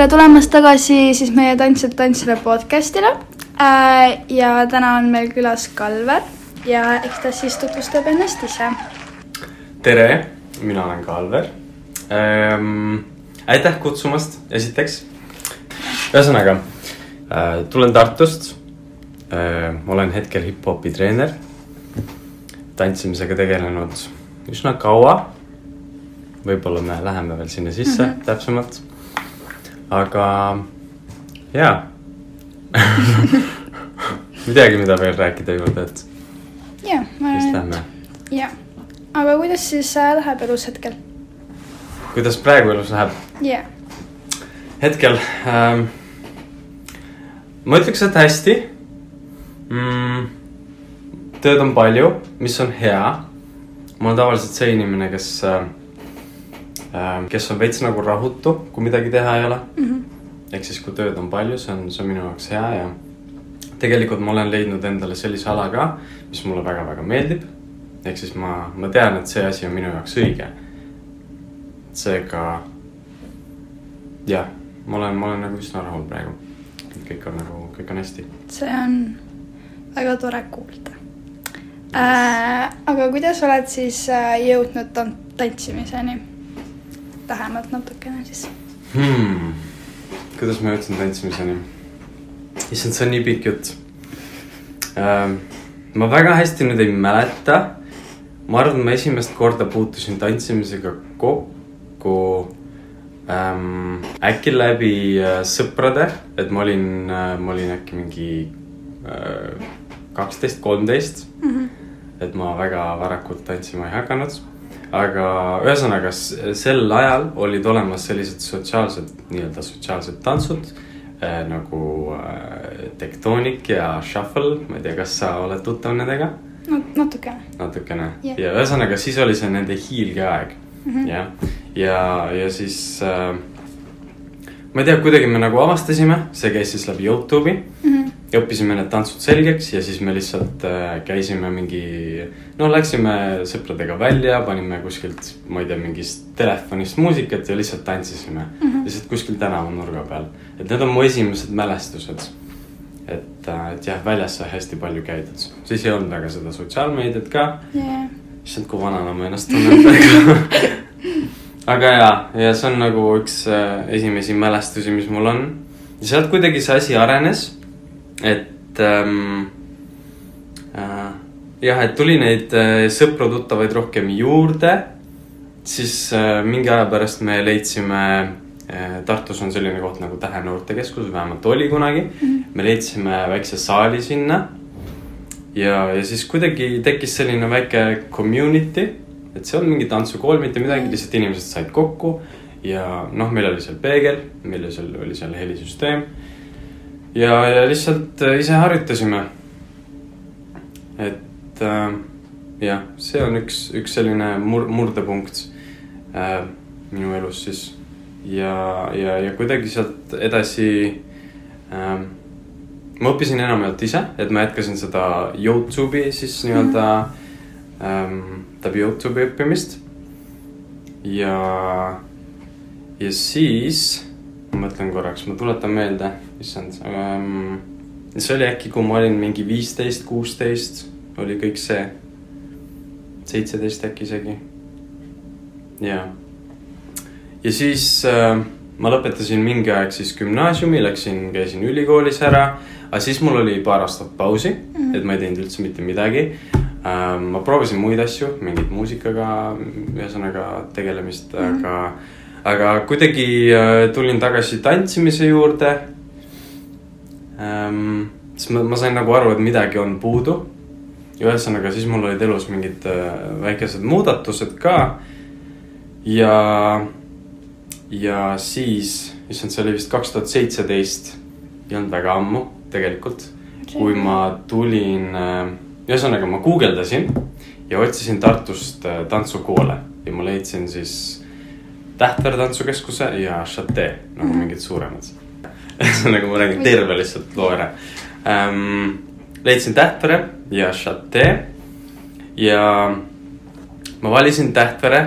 tere tulemast tagasi siis meie Tantsijad tantsijale podcastile äh,. ja täna on meil külas Kalver ja eks ta siis tutvustab ennast ise. tere, mina olen Kalver ähm,. aitäh kutsumast, esiteks. ühesõnaga äh,, tulen Tartust äh,. olen hetkel hip-hopi treener. tantsimisega tegelenud üsna kaua. võib-olla me läheme veel sinna sisse mm -hmm. täpsemalt. Aga jaa ei teagi, mida veel rääkida juurde, et ma vist lähme. et ja, aga kuidas siis äh, läheb elus hetkel? kuidas praegu elus läheb? ja, hetkel ähm, ma ütleks, et hästi mm,. tööd on palju, mis on hea. ma olen tavaliselt see inimene, kes äh, kes on veits nagu rahutu, kui midagi teha ei ole mm. -hmm. ehk siis, kui tööd on palju, see on, see on minu jaoks hea ja tegelikult ma olen leidnud endale sellise ala ka, mis mulle väga-väga meeldib. ehk siis ma, ma tean, et see asi on minu jaoks õige. seega jah, ma olen, ma olen nagu üsna rahul praegu. kõik on nagu, kõik on hästi. see on väga tore kuulda äh,. aga kuidas oled siis äh, jõudnud tan- tantsimiseni? Lähemalt natukene siis. hmm.. kuidas ma jõudsin tantsimiseni? issand, see on nii pikk jutt ähm,. ma väga hästi nüüd ei mäleta. ma arvan, ma esimest korda puutusin tantsimisega kokku ähm, äkki läbi äh, sõprade, et ma olin äh,, ma olin äkki mingi kaksteist, kolmteist. et ma väga varakult tantsima ei hakanud. Aga ühesõnaga sel ajal olid olemas sellised sotsiaalsed, nii-öelda sotsiaalsed tantsud äh, nagu äh, tektoonik ja shuffle, ma ei tea, kas sa oled tuttav nendega? no natukene. natukene Jah. ja ühesõnaga, siis oli see nende hiilgeaeg mm -hmm. jah, ja, ja siis äh,. ma ei tea, kuidagi me nagu avastasime, see käis siis läbi Youtube'i mm. -hmm. Ja õppisime need tantsud selgeks ja siis me lihtsalt äh, käisime mingi. no läksime sõpradega välja, panime kuskilt, ma ei tea, mingist telefonist muusikat ja lihtsalt tantsisime mm. -hmm. lihtsalt kuskil tänavanurga peal, et need on mu esimesed mälestused et, et jah, väljas sai hästi palju käidud, siis ei olnud väga seda sotsiaalmeediat ka jah, issand, kui vanana ma ennast tunnen praegu. aga ja, ja see on nagu üks äh, esimesi mälestusi, mis mul on. ja sealt kuidagi see asi arenes, et ähm,. Äh, jah, et tuli neid äh, sõpru-tuttavaid rohkem juurde. siis äh, mingi aja pärast me leidsime äh,, Tartus on selline koht nagu Tähe noortekeskus, vähemalt oli kunagi mm. -hmm. me leidsime väikse saali sinna ja, ja siis kuidagi tekkis selline väike community, et see on mingi tantsukool, mitte midagi, lihtsalt inimesed said kokku ja noh, meil oli seal peegel, meil oli seal, oli seal helisüsteem. ja, ja lihtsalt äh, ise harjutasime. et äh, jah, see on üks, üks selline mur-, murdepunkt äh, minu elus siis ja, ja, ja kuidagi sealt edasi ähm, ma õppisin enamjaolt ise, et ma jätkasin seda Youtube'i siis nii-öelda ähm, läbi Youtube'i õppimist. ja, ja siis ma mõtlen korraks, ma tuletan meelde, issand ähm,. see oli äkki, kui ma olin mingi viisteist, kuusteist, oli kõik see. seitseteist äkki isegi. ja, ja siis äh, ma lõpetasin mingi aeg siis gümnaasiumi, läksin, käisin ülikoolis ära aga siis mul oli paar aastat pausi mm, -hmm. et ma ei teinud üldse mitte midagi ähm,. ma proovisin muid asju, mingit muusikaga, ühesõnaga tegelemist mm, -hmm. aga, aga kuidagi tulin tagasi tantsimise juurde. Siis ma, ma sain nagu aru, et midagi on puudu. ja ühesõnaga, siis mul olid elus mingid äh, väikesed muudatused ka. ja, ja siis, issand, see oli vist kaks tuhat seitseteist, ei olnud väga ammu tegelikult, kui ma tulin, ühesõnaga ma guugeldasin ja otsisin Tartust äh, tantsukoole ja ma leidsin siis Tähtvere tantsukeskuse ja Chate nagu mm -hmm. mingid suuremad. Ühesõnaga ma räägin terve lihtsalt loo ära ähm,. leidsin Tähtvere ja Chate ja ma valisin Tähtvere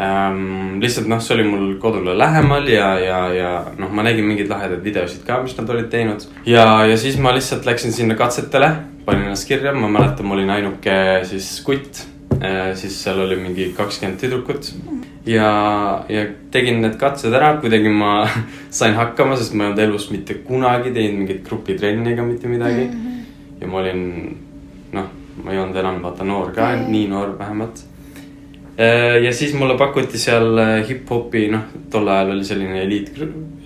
ähm,. lihtsalt noh, see oli mul kodule lähemal ja, ja, ja noh, ma nägin mingeid lahedaid videosid ka, mis nad olid teinud. ja, ja siis ma lihtsalt läksin sinna katsetele, panin ennast kirja, ma mäletan, ma olin ainuke siis kutt. siis seal oli mingi kakskümmend tüdrukut ja, ja tegin need katsed ära, kuidagi ma sain hakkama, sest ma ei olnud elus mitte kunagi teinud mingit grupitrenni ega mitte midagi mm. -hmm. ja ma olin noh, ma ei olnud enam vaata noor ka Jaa., nii noor vähemalt. ja siis mulle pakuti seal äh, hip-hopi, noh, tol ajal oli selline eliit,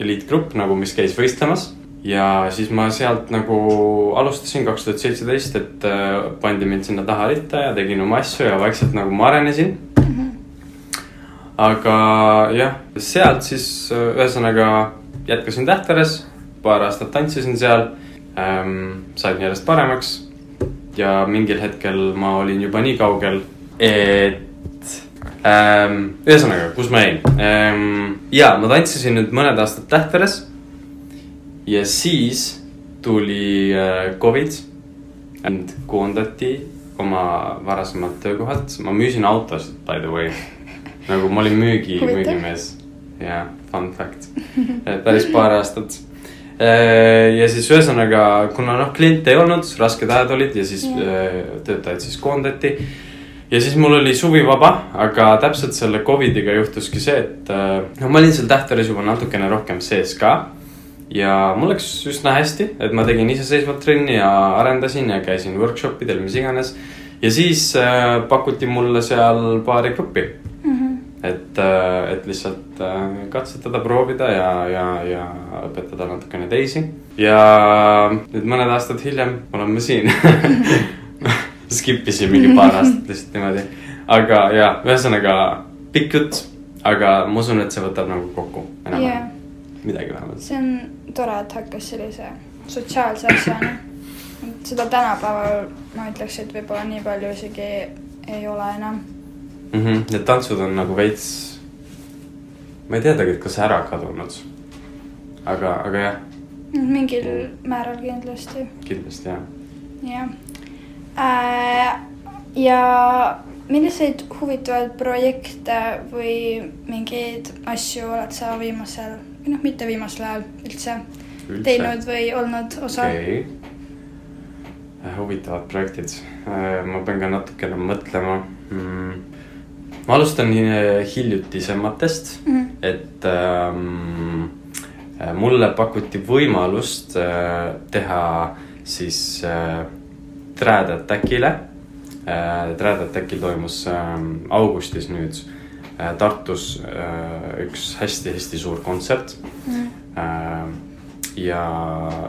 eliitgrupp nagu, mis käis võistlemas. ja siis ma sealt nagu alustasin kaks tuhat seitseteist, et äh, pandi mind sinna taha ritta ja tegin oma asju ja vaikselt nagu ma arenesin aga jah, sealt siis äh, ühesõnaga jätkasin Tähteres, paar aastat tantsisin seal ähm,. sain järjest paremaks ja mingil hetkel ma olin juba nii kaugel, et ähm, ühesõnaga, kus ma jäin ähm,. ja ma tantsisin nüüd mõned aastad Tähteres. ja siis tuli äh, Covid, and koondati oma varasemalt töökohalt, ma müüsin autosid by the way nagu ma olin müügi, müügimees. jah, fun fact, päris paar aastat. ja siis ühesõnaga, kuna noh, kliente ei olnud, rasked ajad olid ja siis Jah. äh, töötajaid siis koondati. ja siis mul oli suvi vaba, aga täpselt selle Covidiga juhtuski see, et äh, no ma olin seal Tähteris juba natukene rohkem sees ka ja mul läks üsna hästi, et ma tegin iseseisvalt trenni ja arendasin ja käisin workshop idel, mis iganes. ja siis äh, pakuti mulle seal paari gruppi et, et lihtsalt äh, katsetada, proovida ja, ja, ja õpetada natukene teisi. ja nüüd mõned aastad hiljem oleme siin. Skip isin mingi paar aastat lihtsalt niimoodi, aga ja ühesõnaga pikk jutt, aga ma usun, et see võtab nagu kokku enam-vähem, midagi vähemalt. see on tore, et hakkas sellise sotsiaalse asjana. seda tänapäeval ma ütleks, et võib-olla nii palju isegi ei ole enam. mm. -hmm. Need tantsud on nagu veits, ma ei teadagi, et kas ära kadunud. aga, aga jah, mingil määral kindlasti kindlasti jah. jah äh,. ja milliseid huvitavaid projekte või mingeid asju oled sa viimasel või noh, mitte viimasel ajal üldse teinud või olnud osa okay.. huvitavad projektid, ma pean ka natukene mõtlema mm.. Ma alustan äh, hiljutisematest mm.? et ähm, äh, mulle pakuti võimalust äh, teha siis äh, Trad Attackile äh,. Trad Attackil toimus äh, augustis nüüd äh, Tartus äh, üks hästi-hästi suur kontsert Mm. äh,. ja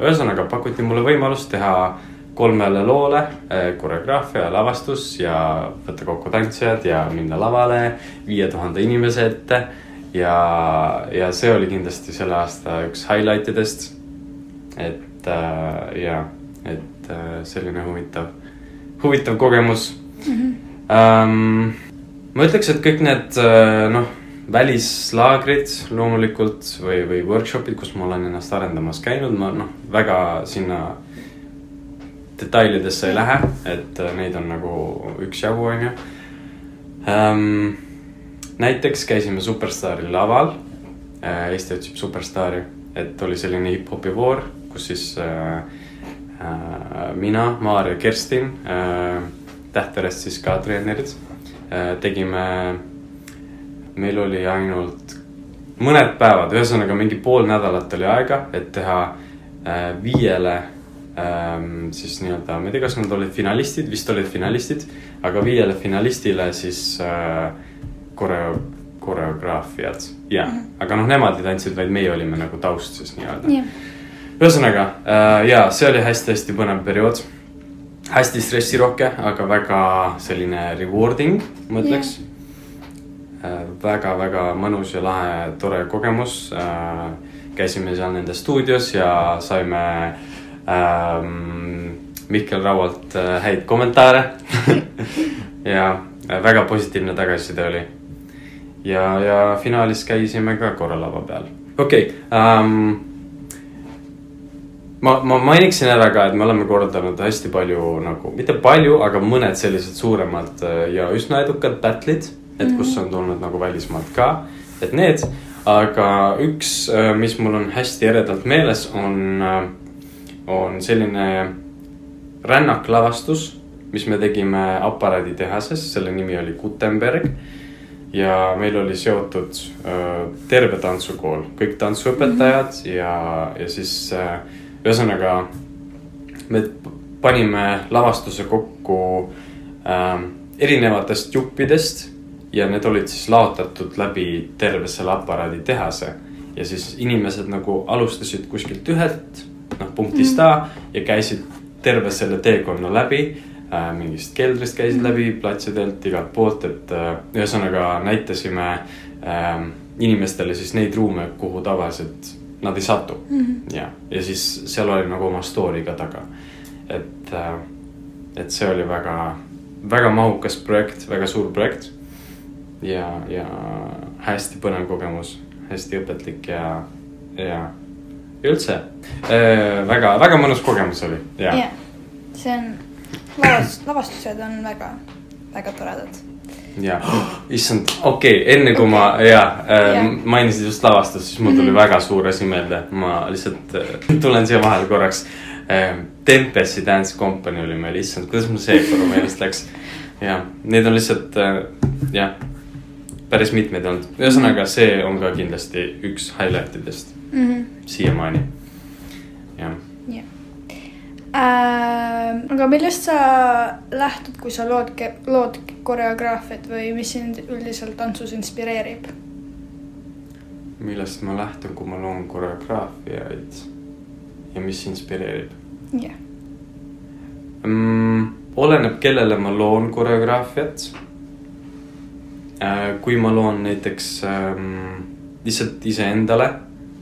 ühesõnaga pakuti mulle võimalust teha kolmele loole äh, koreograafia, lavastus ja võtta kokku tantsijad ja minna lavale viie tuhande inimese ette ja, ja see oli kindlasti selle aasta üks highlight idest. et äh, ja, et äh, selline huvitav, huvitav kogemus mm. -hmm. Ähm, ma ütleks, et kõik need äh, noh, välislaagrid loomulikult või, või workshop'id, kus ma olen ennast arendamas käinud, ma noh, väga sinna detailidesse ei lähe, et äh, neid on nagu üksjagu, onju ähm,. näiteks käisime Superstaari laval äh,, Eesti otsib superstaari, et oli selline hip-hopi voor, kus siis äh, äh, mina, Maar ja Kerstin äh,, Tähterest siis ka treenerid äh,, tegime, meil oli ainult mõned päevad, ühesõnaga mingi pool nädalat oli aega, et teha äh, viiele ähm, siis nii-öelda, ma ei tea, kas nad olid finalistid, vist olid finalistid, aga viiele finalistile siis äh, koreo-, koreograafiad, jah, aga noh, nemad ei tantsinud, vaid meie olime nagu taust siis nii-öelda. jah, ühesõnaga äh, ja see oli hästi-hästi põnev periood. hästi stressirohke, aga väga selline rewarding, ma ütleks yeah.. väga-väga mõnus ja lahe, tore kogemus äh,. käisime seal nende stuudios ja saime ähm, Mihkel Raualt äh, häid kommentaare ja äh, väga positiivne tagasiside oli. ja, ja finaalis käisime ka korra lava peal, okei okay, um, ma, ma mainiksin ära ka, et me oleme korraldanud hästi palju nagu, mitte palju, aga mõned sellised suuremad äh, ja üsna edukad battle'id et kus on tulnud nagu välismaalt ka, et need. aga üks, mis mul on hästi eredalt meeles, on, on selline rännaklavastus, mis me tegime aparaaditehases, selle nimi oli Gutenberg ja meil oli seotud äh, terve tantsukool, kõik tantsuõpetajad mm -hmm. ja, ja siis äh, ühesõnaga me panime lavastuse kokku äh, erinevatest juppidest ja need olid siis laotatud läbi terve selle aparaaditehase. ja siis inimesed nagu alustasid kuskilt ühelt, noh punktist. A ja käisid terve selle teekonna läbi äh, mingist keldrist käisid läbi, platsidelt, igalt poolt, et äh, ühesõnaga näitasime äh, inimestele siis neid ruume, kuhu tavaliselt nad ei satu mm. -hmm. ja, ja siis seal oli nagu oma story ka taga. et äh,, et see oli väga, väga mahukas projekt, väga suur projekt. ja, ja hästi põnev kogemus, hästi õpetlik ja, ja üldse äh, väga, väga mõnus kogemus oli, ja yeah.. see on lavast-, lavastused on väga, väga toredad. ja oh,, issand, okei okay,, enne kui okay. ma ja äh, yeah. mainisid just lavastust, siis mul tuli mm -hmm. väga suur asi meelde, ma lihtsalt äh, tulen siia vahele korraks äh,. Tempesti Dance Company oli meil, issand, kuidas mul see korra meelest läks. ja, neid on lihtsalt äh, jah, päris mitmeid olnud, ühesõnaga, see on ka kindlasti üks highlight idest mm -hmm. siiamaani, jah äh,. aga millest sa lähtud, kui sa lood, lood koreograafiat või mis sind üldiselt tantsus inspireerib? millest ma lähtun, kui ma loon koreograafiaid ja mis inspireerib? jah yeah. mm,. oleneb, kellele ma loon koreograafiat äh,. kui ma loon näiteks ähm, lihtsalt iseendale,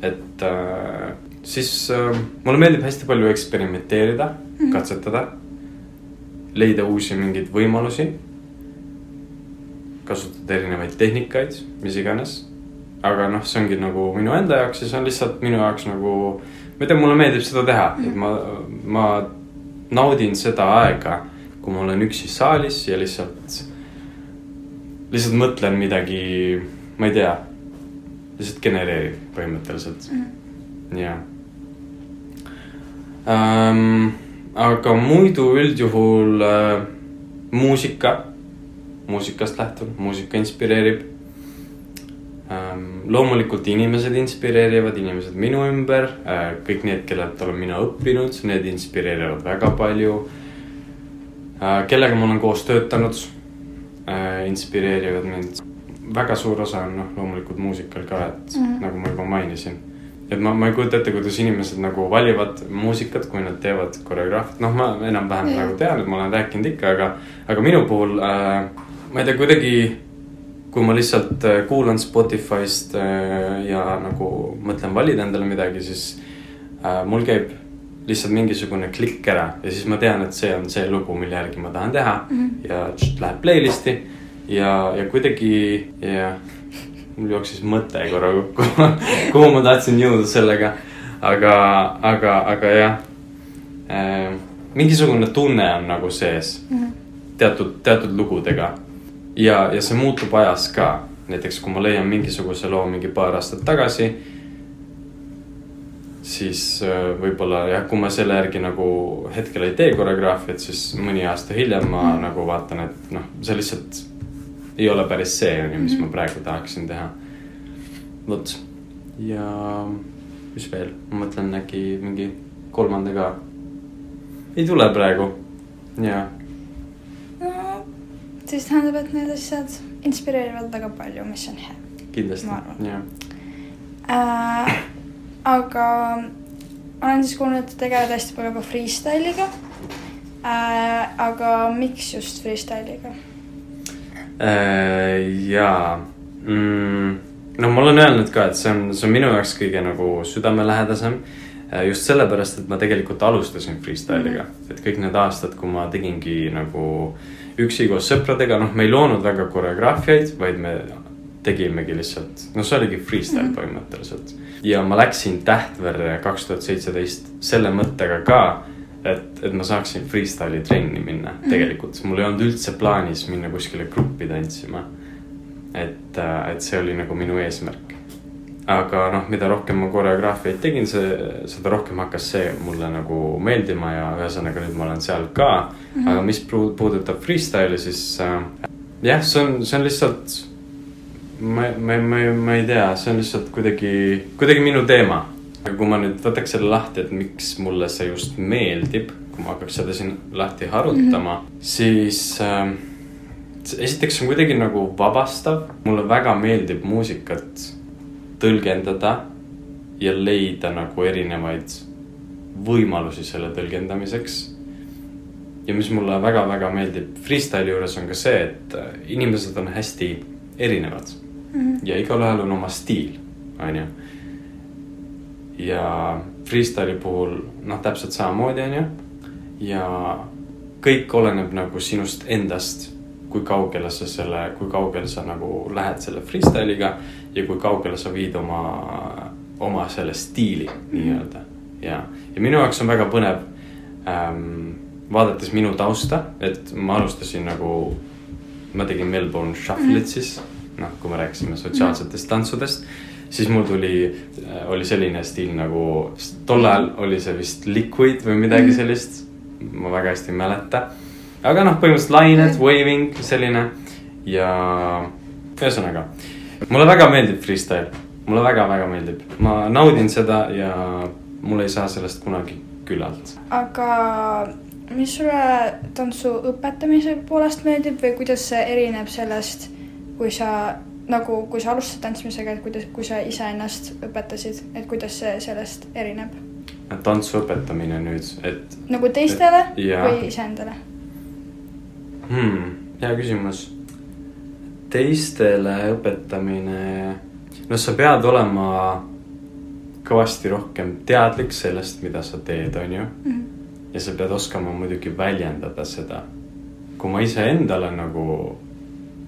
et äh, siis äh, mulle meeldib hästi palju eksperimenteerida mm, -hmm. katsetada. leida uusi mingeid võimalusi. kasutada erinevaid tehnikaid, mis iganes. aga noh, see ongi nagu minu enda jaoks ja see on lihtsalt minu jaoks nagu, ma ei tea, mulle meeldib seda teha mm, -hmm. et ma, ma naudin seda aega, kui ma olen üksi saalis ja lihtsalt, lihtsalt mõtlen midagi, ma ei tea, lihtsalt genereerin põhimõtteliselt mm. -hmm. jah ähm,. aga muidu üldjuhul äh, muusika, muusikast lähtun, muusika inspireerib ähm,. loomulikult inimesed inspireerivad, inimesed minu ümber äh,, kõik need, kellelt olen mina õppinud, need inspireerivad väga palju äh,. kellega ma olen koos töötanud äh,, inspireerivad mind väga suur osa on noh, loomulikult muusikal ka, et mm -hmm. nagu ma juba mainisin et ma, ma ei kujuta ette, kuidas inimesed nagu valivad muusikat, kui nad teevad koreograafiat, noh, ma enam-vähem yeah. nagu tean, et ma olen rääkinud ikka, aga, aga minu puhul äh, ma ei tea, kuidagi kui ma lihtsalt äh, kuulan Spotify'st äh, ja nagu mõtlen valida endale midagi, siis äh, mul käib lihtsalt mingisugune klikk ära ja siis ma tean, et see on see lugu, mille järgi ma tahan teha mm -hmm. ja tšt, läheb playlist'i ja, ja kuidagi ja mul jooksis mõte korra kokku kuhu ma tahtsin jõuda sellega. aga, aga, aga jah äh,, mingisugune tunne on nagu sees mm -hmm. teatud, teatud lugudega. ja, ja see muutub ajas ka. näiteks kui ma leian mingisuguse loo mingi paar aastat tagasi siis äh, võib-olla jah, kui ma selle järgi nagu hetkel ei tee koreograafiat, siis mõni aasta hiljem ma mm. nagu vaatan, et noh, see lihtsalt ei ole päris see, on ju, mis ma praegu tahaksin teha. vot, ja mis veel, ma mõtlen äkki mingi kolmanda ka. ei tule praegu, ja. no siis tähendab, et need asjad inspireerivad väga palju, mis on hea. kindlasti, jah äh,. aga olen siis kuulnud, et tegeled hästi palju ka freestyle'iga äh,. aga miks just freestyle'iga? Äh, jaa mm,, no ma olen öelnud ka, et see on, see on minu jaoks kõige nagu südamelähedasem. Äh, just sellepärast, et ma tegelikult alustasin freestyle'iga -hmm. et kõik need aastad, kui ma tegingi nagu üksi koos sõpradega, noh, me ei loonud väga koreograafiaid, vaid me tegimegi lihtsalt, noh, see oligi freestyle -hmm. põhimõtteliselt. ja ma läksin Tähtverre kaks tuhat seitseteist selle mõttega ka et, et ma saaksin freestyle'i trenni minna mm. tegelikult, mul ei olnud üldse plaanis minna kuskile gruppi tantsima. et, et see oli nagu minu eesmärk. aga noh, mida rohkem ma koreograafiaid tegin, see, seda rohkem hakkas see mulle nagu meeldima ja ühesõnaga nüüd ma olen seal ka mm. -hmm. aga mis puudutab freestyle'i, siis äh, jah, see on, see on lihtsalt ma, ma, ma, ma ei tea, see on lihtsalt kuidagi, kuidagi minu teema. Aga kui ma nüüd võtaks selle lahti, et miks mulle see just meeldib, kui ma hakkaks seda siin lahti harutama mm, -hmm. siis äh, esiteks on kuidagi nagu vabastav, mulle väga meeldib muusikat tõlgendada ja leida nagu erinevaid võimalusi selle tõlgendamiseks. ja mis mulle väga-väga meeldib freestyle'i juures on ka see, et inimesed on hästi erinevad mm. -hmm. ja igalühel on oma stiil, on ju. Ja freestyle'i puhul noh, täpselt samamoodi, on ju. ja kõik oleneb nagu sinust endast, kui kaugele sa selle, kui kaugele sa nagu lähed selle freestyle'iga ja kui kaugele sa viid oma, oma selle stiili nii-öelda. ja, ja minu jaoks on väga põnev ähm, vaadates minu tausta, et ma alustasin nagu, ma tegin Melbourne Shuffle'it siis noh, kui me rääkisime sotsiaalsetest tantsudest, siis mul tuli, äh, oli selline stiil nagu, tol ajal oli see vist liquid või midagi mhm. sellist. ma väga hästi ei mäleta. aga noh, põhimõtteliselt lained, waving, selline ja ühesõnaga, mulle väga meeldib freestyle, mulle väga-väga meeldib, ma naudin seda ja mul ei saa sellest kunagi küllalt. aga mis sulle tantsu õpetamise poolest meeldib või kuidas see erineb sellest kui sa nagu, kui sa alustasid tantsimisega, et kuidas, kui sa iseennast õpetasid, et kuidas see sellest erineb? tantsu õpetamine nüüd, et. nagu teistele et, ja. või iseendale hmm,? hea küsimus. teistele õpetamine, no sa pead olema kõvasti rohkem teadlik sellest, mida sa teed, on ju mm. -hmm. ja sa pead oskama muidugi väljendada seda. kui ma iseendale nagu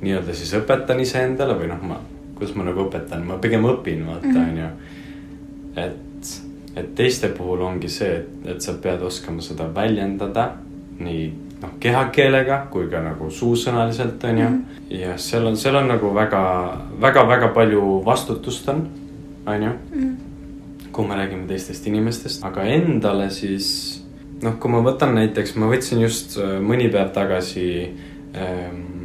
nii-öelda siis õpetan iseendale või noh, ma, kuidas ma nagu õpetan, ma pigem õpin, vaata, mhm. on ju. et, et teiste puhul ongi see, et, et sa pead oskama seda väljendada nii noh, kehakeelega kui ka nagu suusõnaliselt, on ju. Mhm. ja seal on, seal on nagu väga, väga, väga palju vastutust on, on ju. Mhm. kui me räägime teistest inimestest, aga endale siis noh, kui ma võtan näiteks, ma võtsin just äh, mõni päev tagasi ähm,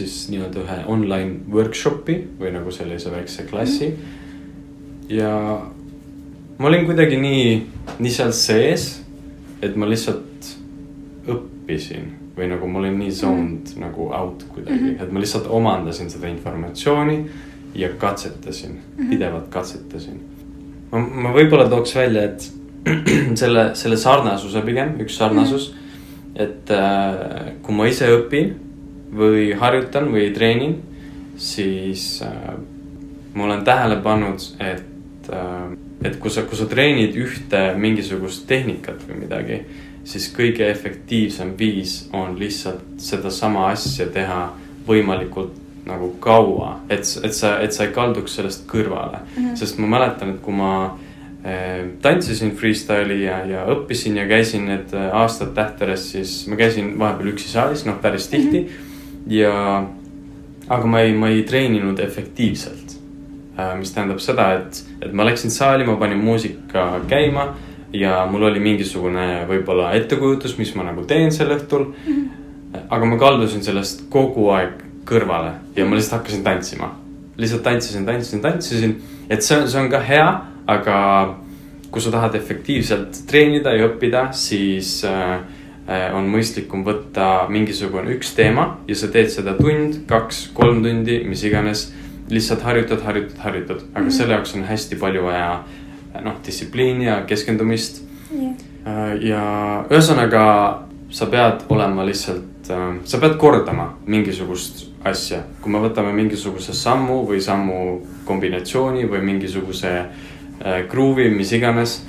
siis nii-öelda ühe online workshop'i või nagu sellise väikse klassi mm. ja ma olin kuidagi nii, nii seal sees, et ma lihtsalt õppisin või nagu ma olin nii zoned mm nagu out kuidagi mm, -hmm. et ma lihtsalt omandasin seda informatsiooni ja katsetasin mm, -hmm. pidevalt katsetasin. ma, ma võib-olla tooks välja, et selle, selle sarnasuse pigem, üks sarnasus mm, -hmm. et äh, kui ma ise õpin või harjutan või treenin, siis äh, ma olen tähele pannud, et äh,, et kui sa, kui sa treenid ühte mingisugust tehnikat või midagi, siis kõige efektiivsem viis on lihtsalt sedasama asja teha võimalikult nagu kaua, et, et sa, et sa ei kalduks sellest kõrvale mm. -hmm. sest ma mäletan, et kui ma äh, tantsisin freestyle'i ja, ja õppisin ja käisin need äh, aastad Tähteres, siis ma käisin vahepeal üksi saalis, noh, päris tihti mm. -hmm ja, aga ma ei, ma ei treeninud efektiivselt. Äh, mis tähendab seda, et, et ma läksin saali, ma panin muusika käima ja mul oli mingisugune võib-olla ettekujutus, mis ma nagu teen sel õhtul mm. -hmm. aga ma kaldusin sellest kogu aeg kõrvale ja ma lihtsalt hakkasin tantsima. lihtsalt tantsisin, tantsisin, tantsisin, et see on, see on ka hea, aga kui sa tahad efektiivselt treenida ja õppida, siis äh, Äh, on mõistlikum võtta mingisugune üks teema ja sa teed seda tund, kaks, kolm tundi, mis iganes. lihtsalt harjutad, harjutad, harjutad, aga mm -hmm. selle jaoks on hästi palju vaja noh, distsipliini ja keskendumist yeah.. ja ühesõnaga, sa pead olema lihtsalt, äh, sa pead kordama mingisugust asja, kui me võtame mingisuguse sammu või sammu kombinatsiooni või mingisuguse äh, gruuvi, mis iganes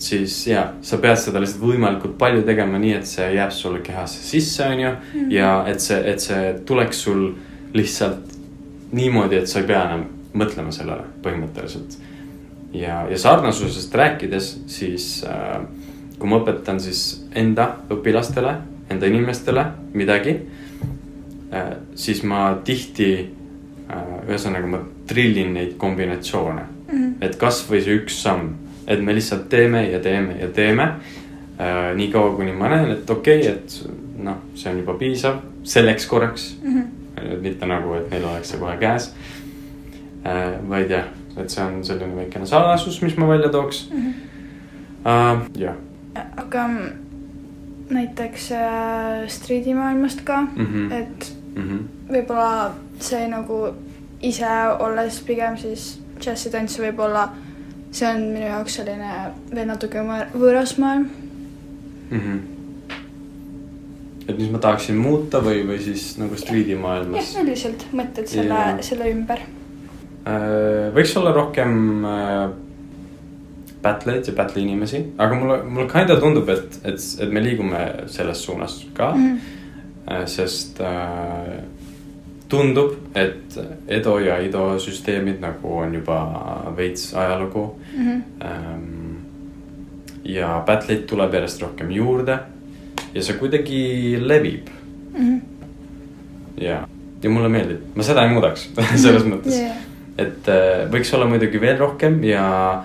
siis ja, sa pead seda lihtsalt võimalikult palju tegema, nii et see jääb sulle kehasse sisse, on ju. Mhm. ja et see, et see tuleks sul lihtsalt niimoodi, et sa ei pea enam mõtlema sellele põhimõtteliselt. ja, ja sarnasusest rääkides, siis äh, kui ma õpetan siis enda õpilastele, enda inimestele midagi äh,, siis ma tihti ühesõnaga ma trillin neid kombinatsioone mm. -hmm. et kasvõi see üks samm, et me lihtsalt teeme ja teeme ja teeme äh,. niikaua, kuni ma näen, et okei okay,, et noh, see on juba piisav selleks korraks Mm -hmm. mitte nagu, et neil oleks see kohe käes äh,. vaid jah, et see on selline väikene salasus, mis ma välja tooks Mm -hmm. äh,. jah aga mm, näiteks äh, striidimaailmast ka mm, -hmm. et mm -hmm. võib-olla see nagu ise olles pigem siis džässitants võib-olla see on minu jaoks selline veel natuke võõ- võõras maailm. mm. -hmm. et mis ma tahaksin muuta või, või siis nagu striidimaailmas jah, üldiselt mõtted selle yeah., selle ümber. äh,. võiks olla rohkem äh, battle'id ja battle'i inimesi, aga mulle, mulle kinda tundub, et, et, et me liigume selles suunas ka mm. -hmm. sest äh, tundub, et Edo ja Ido süsteemid nagu on juba veits ajalugu Mm -hmm. ja battle'id tuleb järjest rohkem juurde ja see kuidagi levib Mm -hmm. ja, ja mulle meeldib, ma seda ei muudaks selles mõttes yeah.. et äh, võiks olla muidugi veel rohkem ja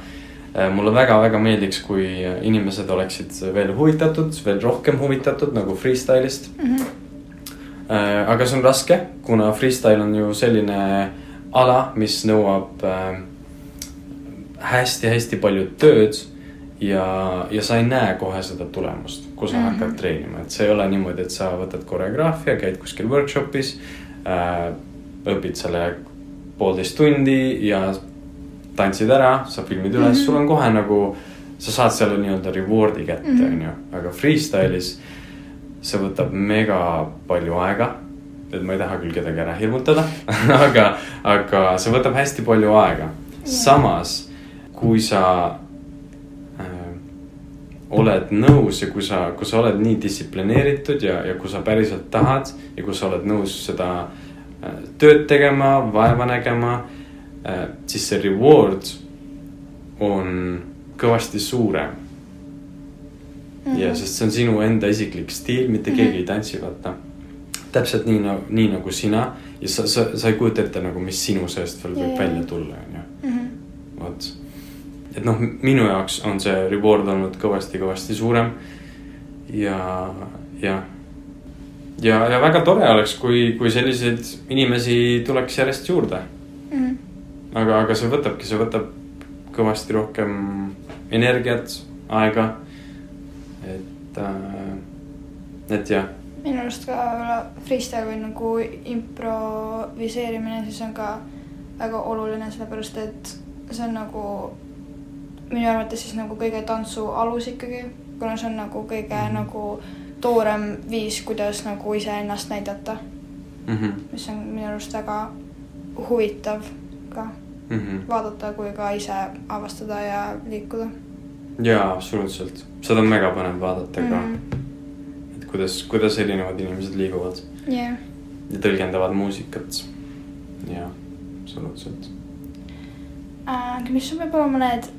äh, mulle väga-väga meeldiks, kui inimesed oleksid veel huvitatud, veel rohkem huvitatud nagu freestyle'ist mm. -hmm. äh,. aga see on raske, kuna freestyle on ju selline ala, mis nõuab äh, hästi-hästi palju tööd ja, ja sa ei näe kohe seda tulemust, kui sa mm Mhm. -hmm. hakkad treenima, et see ei ole niimoodi, et sa võtad koreograafia, käid kuskil workshop'is äh,. õpid selle poolteist tundi ja tantsid ära, sa filmid üles mm, Mhm. -hmm. sul on kohe nagu, sa saad selle nii-öelda reward'i kätte, Mhm. onju, aga freestyle'is see võtab mega palju aega. et ma ei taha küll kedagi ära hirmutada, aga, aga see võtab hästi palju aega. samas, kui sa äh, oled nõus ja kui sa, kui sa oled nii distsiplineeritud ja, ja kui sa päriselt tahad ja kui sa oled nõus seda äh, tööd tegema, vaeva nägema äh,, siis see reward on kõvasti suurem Mhm. ja sest see on sinu enda isiklik stiil, mitte Mhm. keegi ei tantsi, vaata. täpselt nii nagu, nii nagu sina ja sa, sa, sa ei kujuta ette nagu, mis sinu seest veel võib Jaa. välja tulla, onju. Mm -hmm. vot, et noh, minu jaoks on see reward olnud kõvasti-kõvasti suurem. ja, ja, ja, ja väga tore oleks, kui, kui selliseid inimesi tuleks järjest juurde. Mm -hmm. aga, aga see võtabki, see võtab kõvasti rohkem energiat, aega. Et äh,, et jah, minu arust ka freestyle või nagu improviseerimine, siis on ka väga oluline, sellepärast et see on nagu minu arvates siis nagu kõige tantsu alus ikkagi, kuna see on nagu kõige mm -hmm. nagu toorem viis, kuidas nagu iseennast näidata, mm. -hmm. mis on minu arust väga huvitav ka Mm -hmm. vaadata kui ka ise avastada ja liikuda jaa, absoluutselt, seda on väga põnev vaadata ka mm, et kuidas, kuidas erinevad inimesed liiguvad. Yeah. ja tõlgendavad muusikat. jaa, absoluutselt. aga mis on võib-olla mõned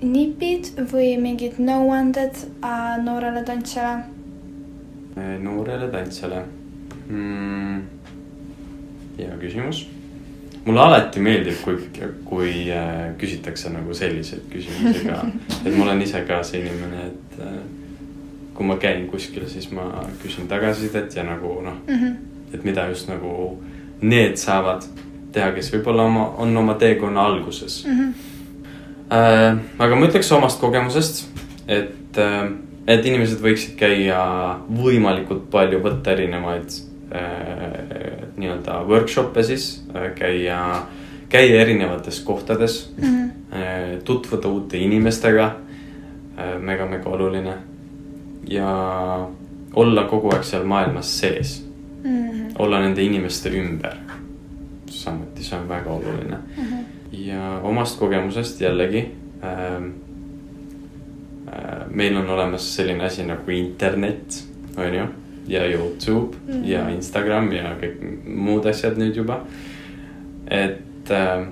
nipid või mingid nõuanded äh, noorele tantsijale? noorele tantsijale mm,. hea küsimus. Mulle alati meeldib, kui, kui äh, küsitakse nagu selliseid küsimusi ka, et ma olen ise ka see inimene, et äh, kui ma käin kuskil, siis ma küsin tagasisidet ja nagu noh, et mida just nagu need saavad teha, kes võib-olla oma, on oma teekonna alguses. Äh,. aga ma ütleks omast kogemusest, et äh,, et inimesed võiksid käia võimalikult palju, võtta erinevaid äh, nii-öelda workshop'e siis äh,, käia, käia erinevates kohtades äh,, tutvuda uute inimestega äh,, mega-mega oluline. Ja olla kogu aeg seal maailmas sees, olla nende inimeste ümber. samuti see on väga oluline. Ja omast kogemusest jällegi ähm,. Äh, meil on olemas selline asi nagu internet, on ju, ja Youtube mm. -hmm. ja Instagram ja kõik muud asjad nüüd juba. et äh,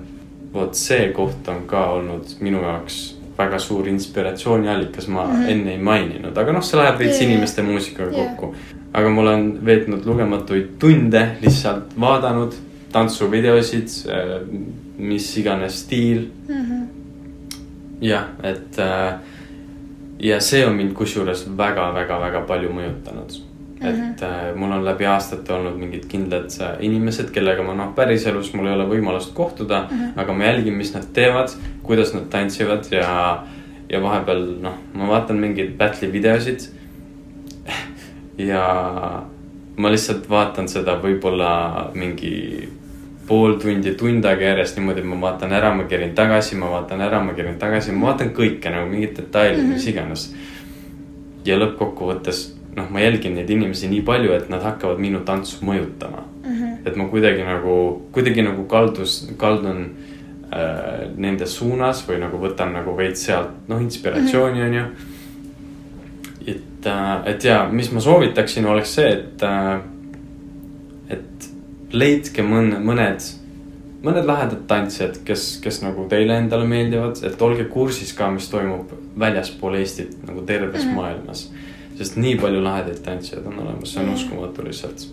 vot see koht on ka olnud minu jaoks väga suur inspiratsiooniallikas, ma mm. -hmm. enne ei maininud, aga noh, see läheb veits jaa. inimeste muusikaga Jaa. kokku. aga ma olen veetnud lugematuid tunde, lihtsalt vaadanud, tantsuvideosid, mis iganes stiil Mhm. jah, et äh, ja see on mind kusjuures väga-väga-väga palju mõjutanud. Et äh, mul on läbi aastate olnud mingid kindlad äh, inimesed, kellega ma noh, päriselus mul ei ole võimalust kohtuda mm, -hmm. aga ma jälgin, mis nad teevad, kuidas nad tantsivad ja, ja vahepeal noh, ma vaatan mingeid battle'i videosid. ja ma lihtsalt vaatan seda võib-olla mingi pool tundi, tund aega järjest niimoodi, ma vaatan ära, ma kerin tagasi, ma vaatan ära, ma kerin tagasi, ma vaatan kõike nagu mingeid detaile mm, -hmm. mis iganes. ja lõppkokkuvõttes noh, ma jälgin neid inimesi nii palju, et nad hakkavad minu tantsu mõjutama mm. -hmm. et ma kuidagi nagu, kuidagi nagu kaldus, kaldun äh, nende suunas või nagu võtan nagu veits sealt noh, inspiratsiooni on ju. et, et ja mis ma soovitaksin, oleks see, et äh, et leidke mõne, mõned, mõned lahedad tantsijad, kes, kes nagu teile endale meeldivad, et olge kursis ka, mis toimub väljaspool Eestit nagu terves mm -hmm. maailmas. Sest nii palju lahedaid tantsijaid on olemas, see on uskumatu lihtsalt.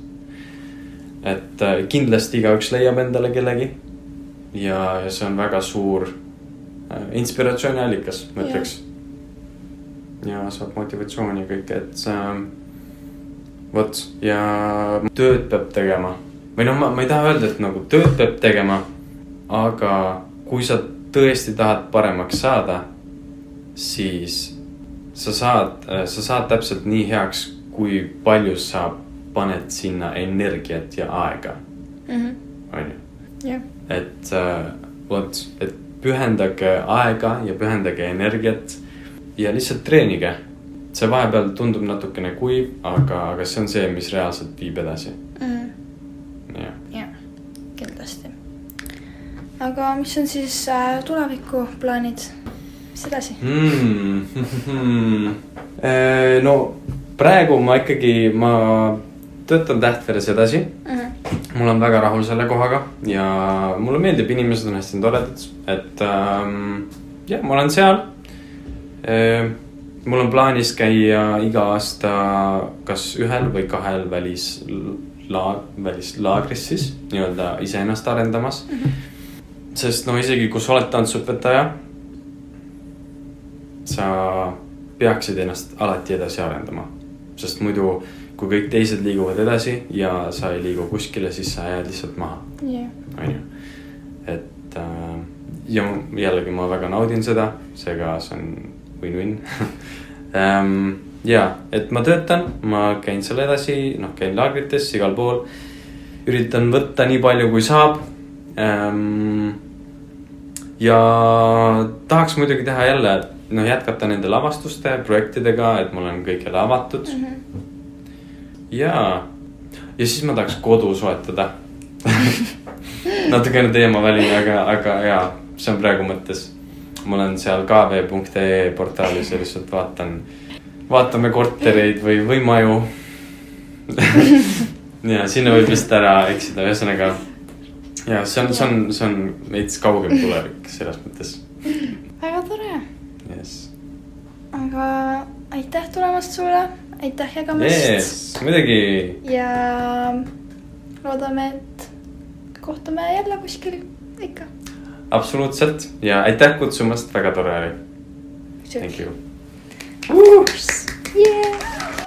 et äh, kindlasti igaüks leiab endale kellegi. ja, ja see on väga suur äh, inspiratsiooniallikas, ma ütleks. ja saab motivatsiooni ja kõike, et äh, vot ja tööd peab tegema või noh, ma, ma ei taha öelda, et nagu tööd peab tegema. aga kui sa tõesti tahad paremaks saada, siis sa saad, sa saad täpselt nii heaks, kui palju sa paned sinna energiat ja aega, on ju. jah, et äh, vot, et pühendage aega ja pühendage energiat ja lihtsalt treenige. see vahepeal tundub natukene kuiv, aga, aga see on see, mis reaalselt viib edasi, jah. jah, kindlasti. aga mis on siis äh, tulevikuplaanid, mis edasi? mm.. no praegu ma ikkagi, ma töötan Tähtveres edasi. mul on väga rahul selle kohaga ja mulle meeldib, inimesed on hästi toredad, et ähm, jah, ma olen seal äh,. mul on plaanis käia iga aasta kas ühel või kahel välislaag-, välislaagris siis nii-öelda iseennast arendamas mm. -hmm. sest no isegi kui sa oled tantsuõpetaja sa peaksid ennast alati edasi arendama. sest muidu, kui kõik teised liiguvad edasi ja sa ei liigu kuskile, siis sa jääd lihtsalt maha, on ju. et äh, ja jällegi ma väga naudin seda, seega see on win-win ähm,. ja, et ma töötan, ma käin seal edasi, noh, käin laagrites igal pool. üritan võtta nii palju, kui saab ähm, ja tahaks muidugi teha jälle, noh jätkata nende lavastuste projektidega, et ma olen kõigele avatud mm. -hmm. ja, ja siis ma tahaks kodu soetada natukene teemaväline, aga, aga jaa, see on praegu mõttes. ma olen seal kv.ee portaalis ja lihtsalt vaatan, vaatame kortereid või, või maju. ja sinna võib vist ära eksida, ühesõnaga ja see on, see on, see on veits kaugem tulevik selles mõttes, väga tore, jess. Aga aitäh tulemast sulle, aitäh jagamast. Jess, muidugi, ja loodame, et kohtume jälle kuskil ikka. absoluutselt. Ja aitäh kutsumast, väga tore oli, thank you. Yeah.